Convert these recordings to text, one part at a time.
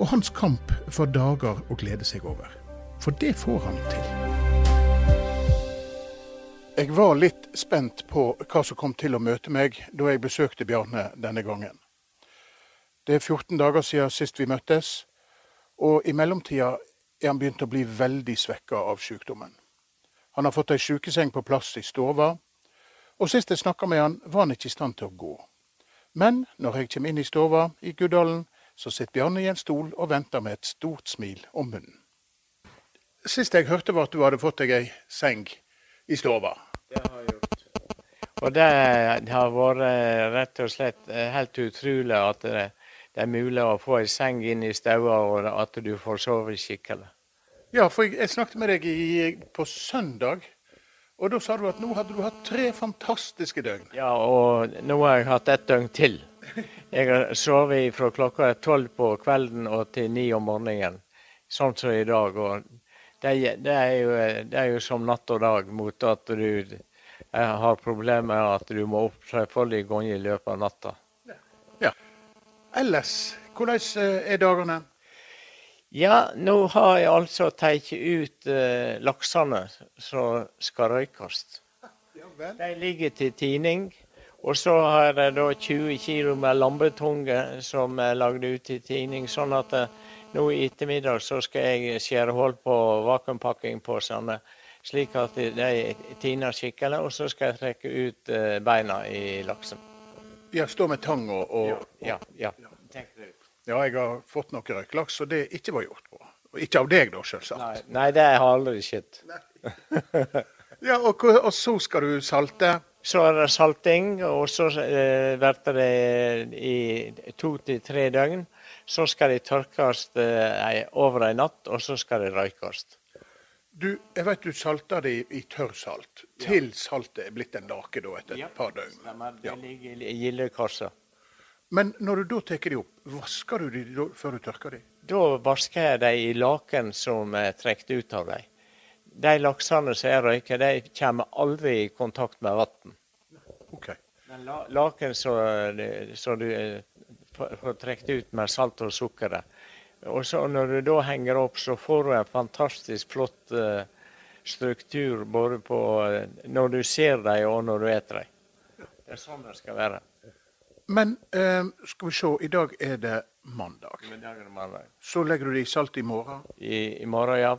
og hans kamp for dager å glede seg over. For det får han til. Jeg var litt spent på hva som kom til å møte meg da jeg besøkte Bjarne denne gangen. Det er 14 dager siden sist vi møttes, og i mellomtida er han begynt å bli veldig svekka av sykdommen. Han har fått ei sjukeseng på plass i stova, og sist jeg snakka med han, var han ikke i stand til å gå. Men når jeg kommer inn i stova i Guddalen, så sitter Bjarne i en stol og venter med et stort smil om munnen. Sist jeg hørte var at du hadde fått deg ei seng i stova. Det har jeg gjort. Og det, har vært eh, rett og slett eh, helt utrolig at det, det er mulig å få ei seng inn i stua, og at du får sove skikkelig. Ja, for jeg, jeg snakket med deg i, på søndag. Og da sa du at nå hadde du hatt tre fantastiske døgn. Ja, og nå har jeg hatt ett døgn til. Jeg har sovet fra klokka tolv på kvelden og til ni om morgenen, sånn som i dag. og det, det, er jo, det, er jo, som natt og dag mot at du har problemer med at du må opp flerfoldige ganger i løpet av natta. Ja. Ellers, hvordan eh, er dagene? Ja, nå har jeg altså tatt ut eh, laksene som skal røykes. De ligger til tining. Og så har jeg da 20 kg med lambetunge som er lagd ut i tining. Sånn at uh, nå i ettermiddag så skal jeg skjære hull på vakuumpakkingposene, slik at de tiner skikkelig. Og så skal jeg trekke ut uh, beina i laksen. Ja, stå med tang og, og Ja. ja, ja. Ja, jeg har fått noe røyklaks, og det ikke var gjort på. Og ikke av deg, da, selvsagt. Nei, nei, det har aldri skjedd. ja, og, og, så skal du salte? Så er det salting, og så eh, blir det i to til tre døgn. Så skal de tørkes eh, over en natt, og så skal de røykes. Du, jeg vet du salter det i, i tørrsalt, til saltet er blitt en lake da, etter et par døgn. Stemmer. Det ligger i gildekassa. Men når du da tar de opp, vasker du de før du tørker de? Da vasker jeg de i laken som er trukket ut av dem. De laksene som jeg røyker, de kommer aldri i kontakt med vann. Okay. Men la, laken som du får trukket ut med salt og sukker Og så når du da henger opp, så får du en fantastisk flott uh, struktur både på uh, når du ser dem og når du spiser dem. Det er sånn det skal være. Men uh, skal vi se, i dag er det mandag. I dag er det mandag. Så legger du det i salt i morgen? I, i morgen, ja.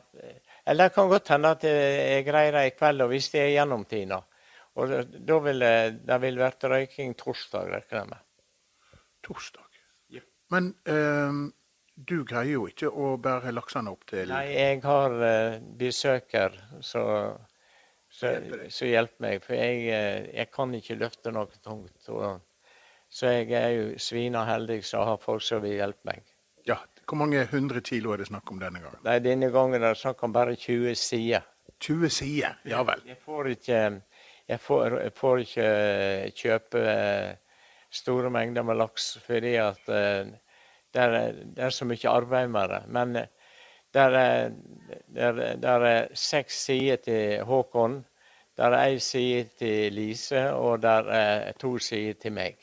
Eller det kan godt hende at jeg greier det i kveld, og hvis det er gjennomtina. Og da vil det, det vil være røyking torsdag, regner jeg med. Torsdag? Ja. Men um, du greier jo ikke å bære laksene opp til Nei, jeg har uh, besøker som hjelper meg. For jeg, uh, jeg, kan ikke løfte noe tungt. Og, så jeg er jo svina heldig som har folk som vil hjelpe meg. Ja, Hvor mange hundre kilo er det snakk om denne gangen? Nei, Denne gangen er det snakk om bare 20 sider. 20 sider, ja vel. Jeg får ikke, jeg får, jeg får ikke eh, kjøpe eh, store mengder med laks fordi at eh, det er, det er så mye arbeid med det. Men det er, det er seks sider til Håkon. Det er én side til Lise, og det er to sider til meg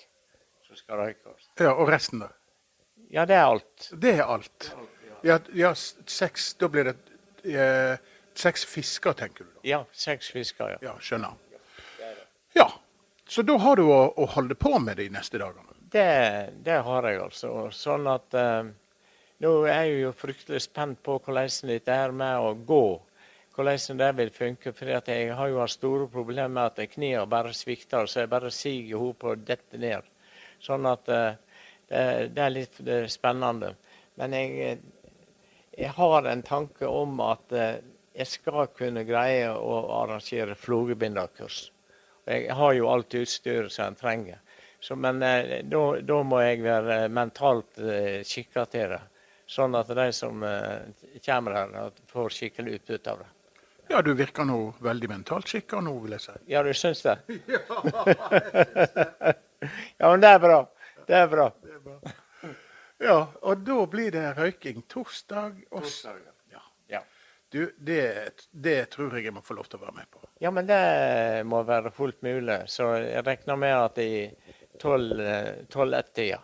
Så skal røykes. Ja, Og resten, da? Ja, det er alt. Det er alt. Ja, ja seks Da blir det eh, seks fisker, tenker du? da? Ja, seks fisker, ja. Ja, Skjønner. Ja. Så da har du å, å holde på med de neste dagene? Det, det har jeg, altså. Sånn at eh, Nå er jeg jo fryktelig spent på hvordan dette er med å gå. Hvordan det vil funke. For jeg har jo hatt store problemer med at knærne bare svikter, så jeg bare siger henne på og detter ned. Sånn at eh, det, det er litt det er spennende. Men jeg, eh, jeg, har en tanke om at eh, jeg skal kunne greie å arrangere flogebinderkurs. Jeg har jo alt utstyret som en trenger. Så, men da må jeg være mentalt skikka til det. Sånn at de som eh, kommer her, får skikkelig utbytte av det. Ja, du virker nå veldig mentalt skikka nå, vil jeg si. Ja, du syns det? ja, men det er bra. Det er bra. Ja, og da blir det røyking torsdag og s- Ja. Ja. Du, det, det tror jeg jeg må få lov til å være med på. Ja, men det må være fullt mulig. Så jeg regner med at i 12-1-tida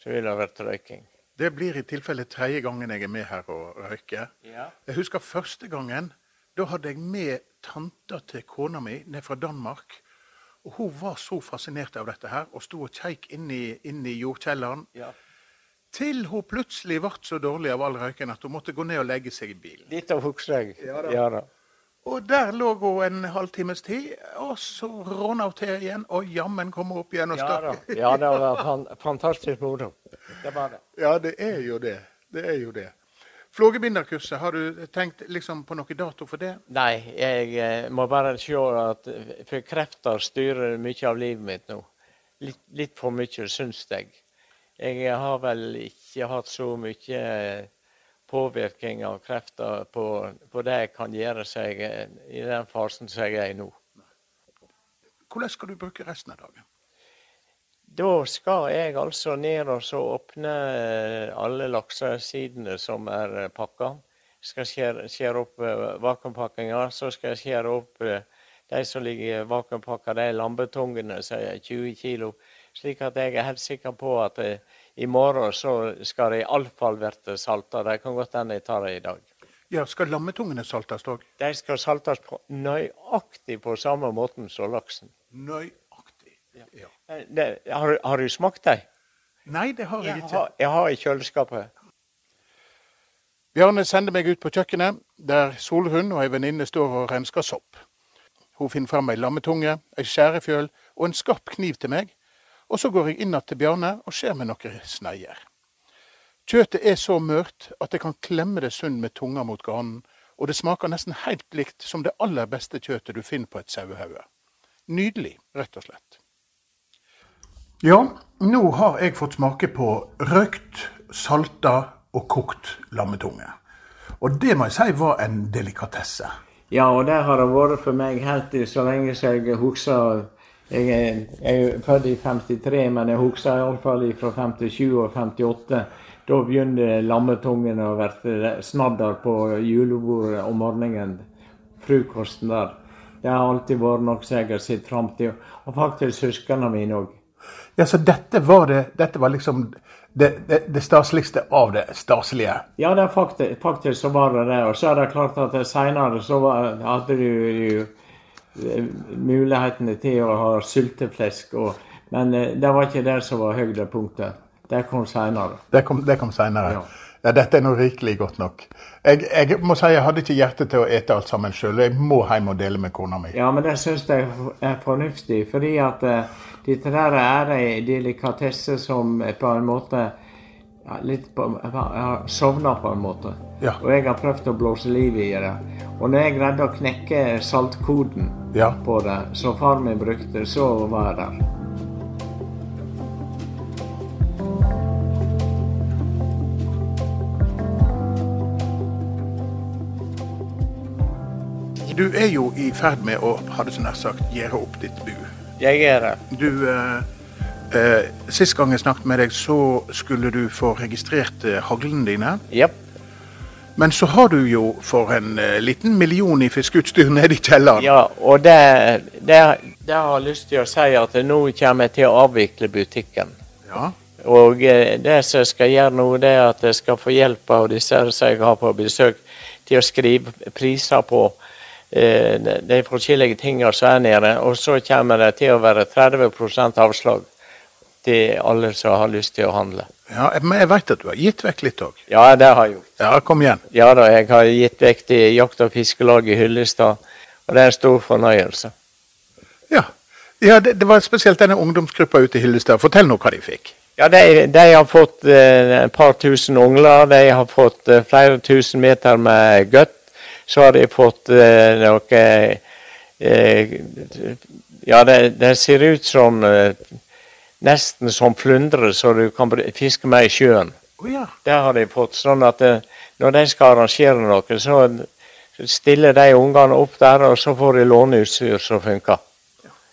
så vil det ha vært røyking. Det blir i tilfelle tredje gangen jeg er med her og røyker. Ja. Jeg husker første gangen. Da hadde jeg med tanta til kona mi ned fra Danmark. Og hun var så fascinert av dette her og sto og kjekk inn i, jordkjelleren. ja. Til hun plutselig ble så dårlig av all røyken at hun måtte gå ned og legge seg i bilen. Dette husker jeg. Ja. Ja da. Og der lå hun en halvtimes tid, og så råna hun til igjen, og jammen kom hun opp igjen og Ja, da. stakk. ja, det var fan fantastisk moro. Det var det. Ja, det er jo det. Det er jo det. Flågebinderkurset, har du tenkt liksom på noe dato for det? Nei, jeg eh, må bare se at For krefter styrer mye av livet mitt nå. Litt, litt for mye, syns jeg. Jeg har vel ikke hatt så mye eh, påvirkning av krefter på, på det jeg kan gjøre seg eh, i den fasen som jeg er i nå. Hvordan skal du bruke resten av dagen? Da skal jeg altså ned og så åpne eh, alle laksesidene som er eh, pakka. Skal skjære, skjære opp eh, vakuumpakkinga. Så skal jeg skjære opp de som ligger vakuumpakka, de lambetungene som er 20 kilo. Slik at jeg er helt sikker på at i morgen så skal de iallfall bli salta. Det kan godt hende jeg tar det i dag. Ja, Skal lammetungene saltes òg? De skal saltes på nøyaktig på samme måten som laksen. Nøyaktig. Ja. Eh, Det, har, har du smakt dem? Nei, det har jeg Jeg ikke. har, jeg har i kjøleskapet. Bjarne sender meg ut på kjøkkenet, der Solhund og ei venninne står og rensker sopp. Hun finner fram ei lammetunge, ei skjærefjøl og en skarp kniv til meg. Og så går jeg inn til Bjarne og ser med noen sneier. Kjøttet er så mørt at jeg kan klemme det sund med tunga mot ganen, og det smaker nesten helt likt som det aller beste kjøttet du finner på et sauehauge. Nydelig, rett og slett. Ja, nå har jeg fått smake på røkt, salta og kokt lammetunge. Og det må jeg si var en delikatesse. Ja, og det har det vært for meg helt så lenge som jeg husker Jeg er, jeg er født i 53, men jeg husker iallfall fra 57 og 58. Da begynte lammetungen å bli snadder på julebordet om morgenen. Frokosten der. Det har alltid vært noe jeg har sett fram til. Og faktisk søsknene mine òg. Ja, Så dette var, det, dette var liksom det, det, det staseligste av det staselige? Ja, det faktisk, faktisk så var det det. Og så er det klart at seinere så var, hadde du jo eh, mulighetene til å ha sylteflesk. Og, men eh, det var ikke det som var høydepunktet. Det kom seinere. Det kom, det kom seinere. Ja. Ja. dette er nå rikelig godt nok. Jeg, jeg må si jeg hadde ikke hjerte til å ete alt sammen sjøl. Jeg må hjem og dele med kona mi. Ja, men det syns jeg er fornuftig. Fordi at uh, dette der er ei delikatesse som på en måte ja, litt på, har sovna på en måte. Ja. Og jeg har prøvd å blåse liv i det. Og når jeg greide å knekke saltkoden Ja. på det, som far min brukte, så var jeg der. Du er jo i ferd med å hadde så nær sagt, gjøre opp ditt bu. Jeg er det. Du, eh, eh, Sist gang jeg snakket med deg, så skulle du få registrert eh, haglene dine. Yep. Men så har du jo for en eh, liten million i fiskeutstyr nede i kjelleren. Ja, og det, det, det har jeg lyst til å si at nå kommer jeg til å avvikle butikken. Ja. Og eh, det som jeg skal gjøre nå, det er at jeg skal få hjelp av disse som jeg har på besøk, til å skrive priser på de de forskjellige tingene som er nede. Og så kommer det til å være 30 avslag til alle som har lyst til å handle. ja, Men jeg vet at du har gitt vekk litt òg. Ja, det har jeg gjort. Ja, kom igjen. Ja da, jeg har gitt vekk til Jakt- og fiskelaget i Hyllestad, og det er en stor fornøyelse. Ja, ja det, det var spesielt denne ungdomsgruppa ute i Hyllestad. Fortell nå hva de fikk. Ja, de, de har fått eh, et par tusen ungler. De har fått eh, flere tusen meter med gøtt. Så har de fått eh, noe eh, Ja, det, det ser ut som eh, Nesten som flyndre så du kan fiske med i sjøen. Oh, ja. Det har de fått. Sånn at eh, når de skal arrangere noe, så stiller de ungene opp der, og så får de låne utstyr som funker.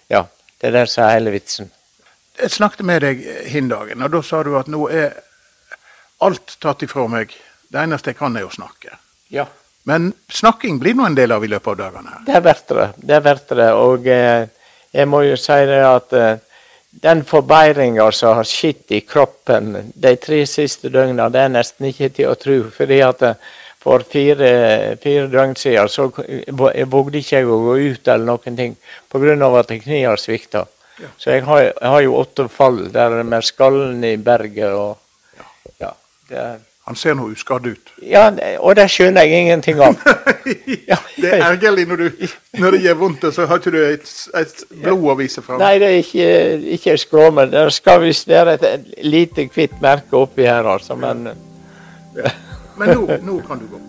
Ja. Det er det som er hele vitsen. Jeg snakket med deg hin dagen, og da sa du at nå er alt tatt ifra meg. Det eneste jeg kan, er å snakke. Ja. Men snakking blir nå en del av i løpet av dagene her. Det blir det. Det blir det. Og eh, jeg må jo si det at eh, den forbedringa som har skjedd i kroppen de tre siste døgna, det er nesten ikke til å tro. Fordi at eh, for fire, fire døgn siden så vågde ikke jeg å gå ut eller noen ting pga. at kneet har svikta. Ja. Så jeg har, jeg har, jo åtte fall der med skallen i berget og ja. det er Han ser nå uskadd ut. Ja, og det skjønner jeg ingenting av. Det er ergerlig når, du, når det gjør vondt, og så har ikke du et, et blod å vise fram. Nei, det er ikke, ikke skråme. Det skal visst være et lite hvitt merke oppi her, altså. Men Men nå, nå kan du gå.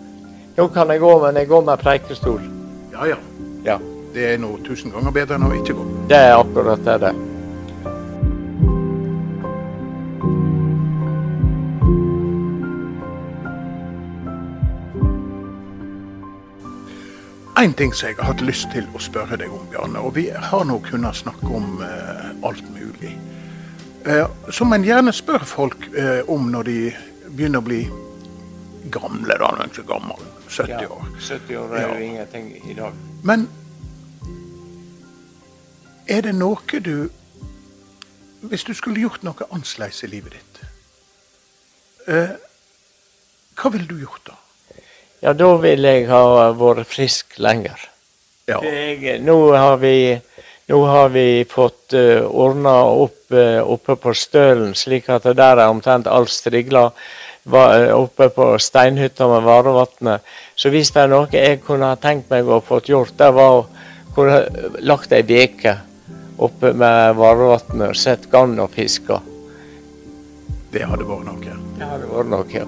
nå kan jeg gå, men jeg går med preikestol. Ja ja. Ja, Det er nå tusen ganger bedre enn å ikke gå. det er akkurat det. det. En ting som jeg har hatt lyst til å spørre deg om, Bjarne, og vi har nå kunnet snakke om eh, alt mulig. Eh, som en gjerne spør folk eh, om når de begynner å bli gamle, da. Er ikke gammel. 70 Ja, år. 70 år er Ja. jo ingenting i dag. Men er det noe du Hvis du skulle gjort noe annerledes i livet ditt, eh, hva ville du gjort da? Ja, da vil jeg ha vært frisk lenger. Ja. Jeg, nå, har vi, nå har vi fått uh, ordna opp uh, oppe på Stølen, slik at det der er omtrent alt strigla. Eh, Oppe på steinhytta med Varevatnet. Så hvis det er noe jeg kunne ha tenkt meg å fått gjort, det var å kunne lagt ei uke oppe med Varevatnet og sett gann og fiska. Det hadde vært noe. Det hadde vært noe, ja.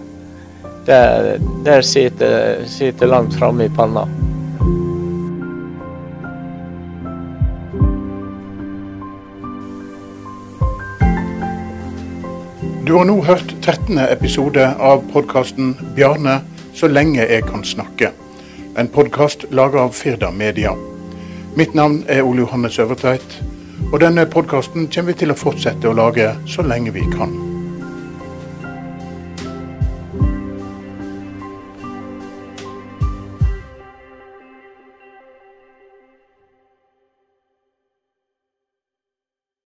Det, der sitter, sitter langt framme i panna. Du har nå hørt 13. episode av podkasten 'Bjarne så lenge jeg kan snakke'. En podkast laga av Firda Media. Mitt navn er Ole Johannes Øvertveit, og denne podkasten kommer vi til å fortsette å lage så lenge vi kan.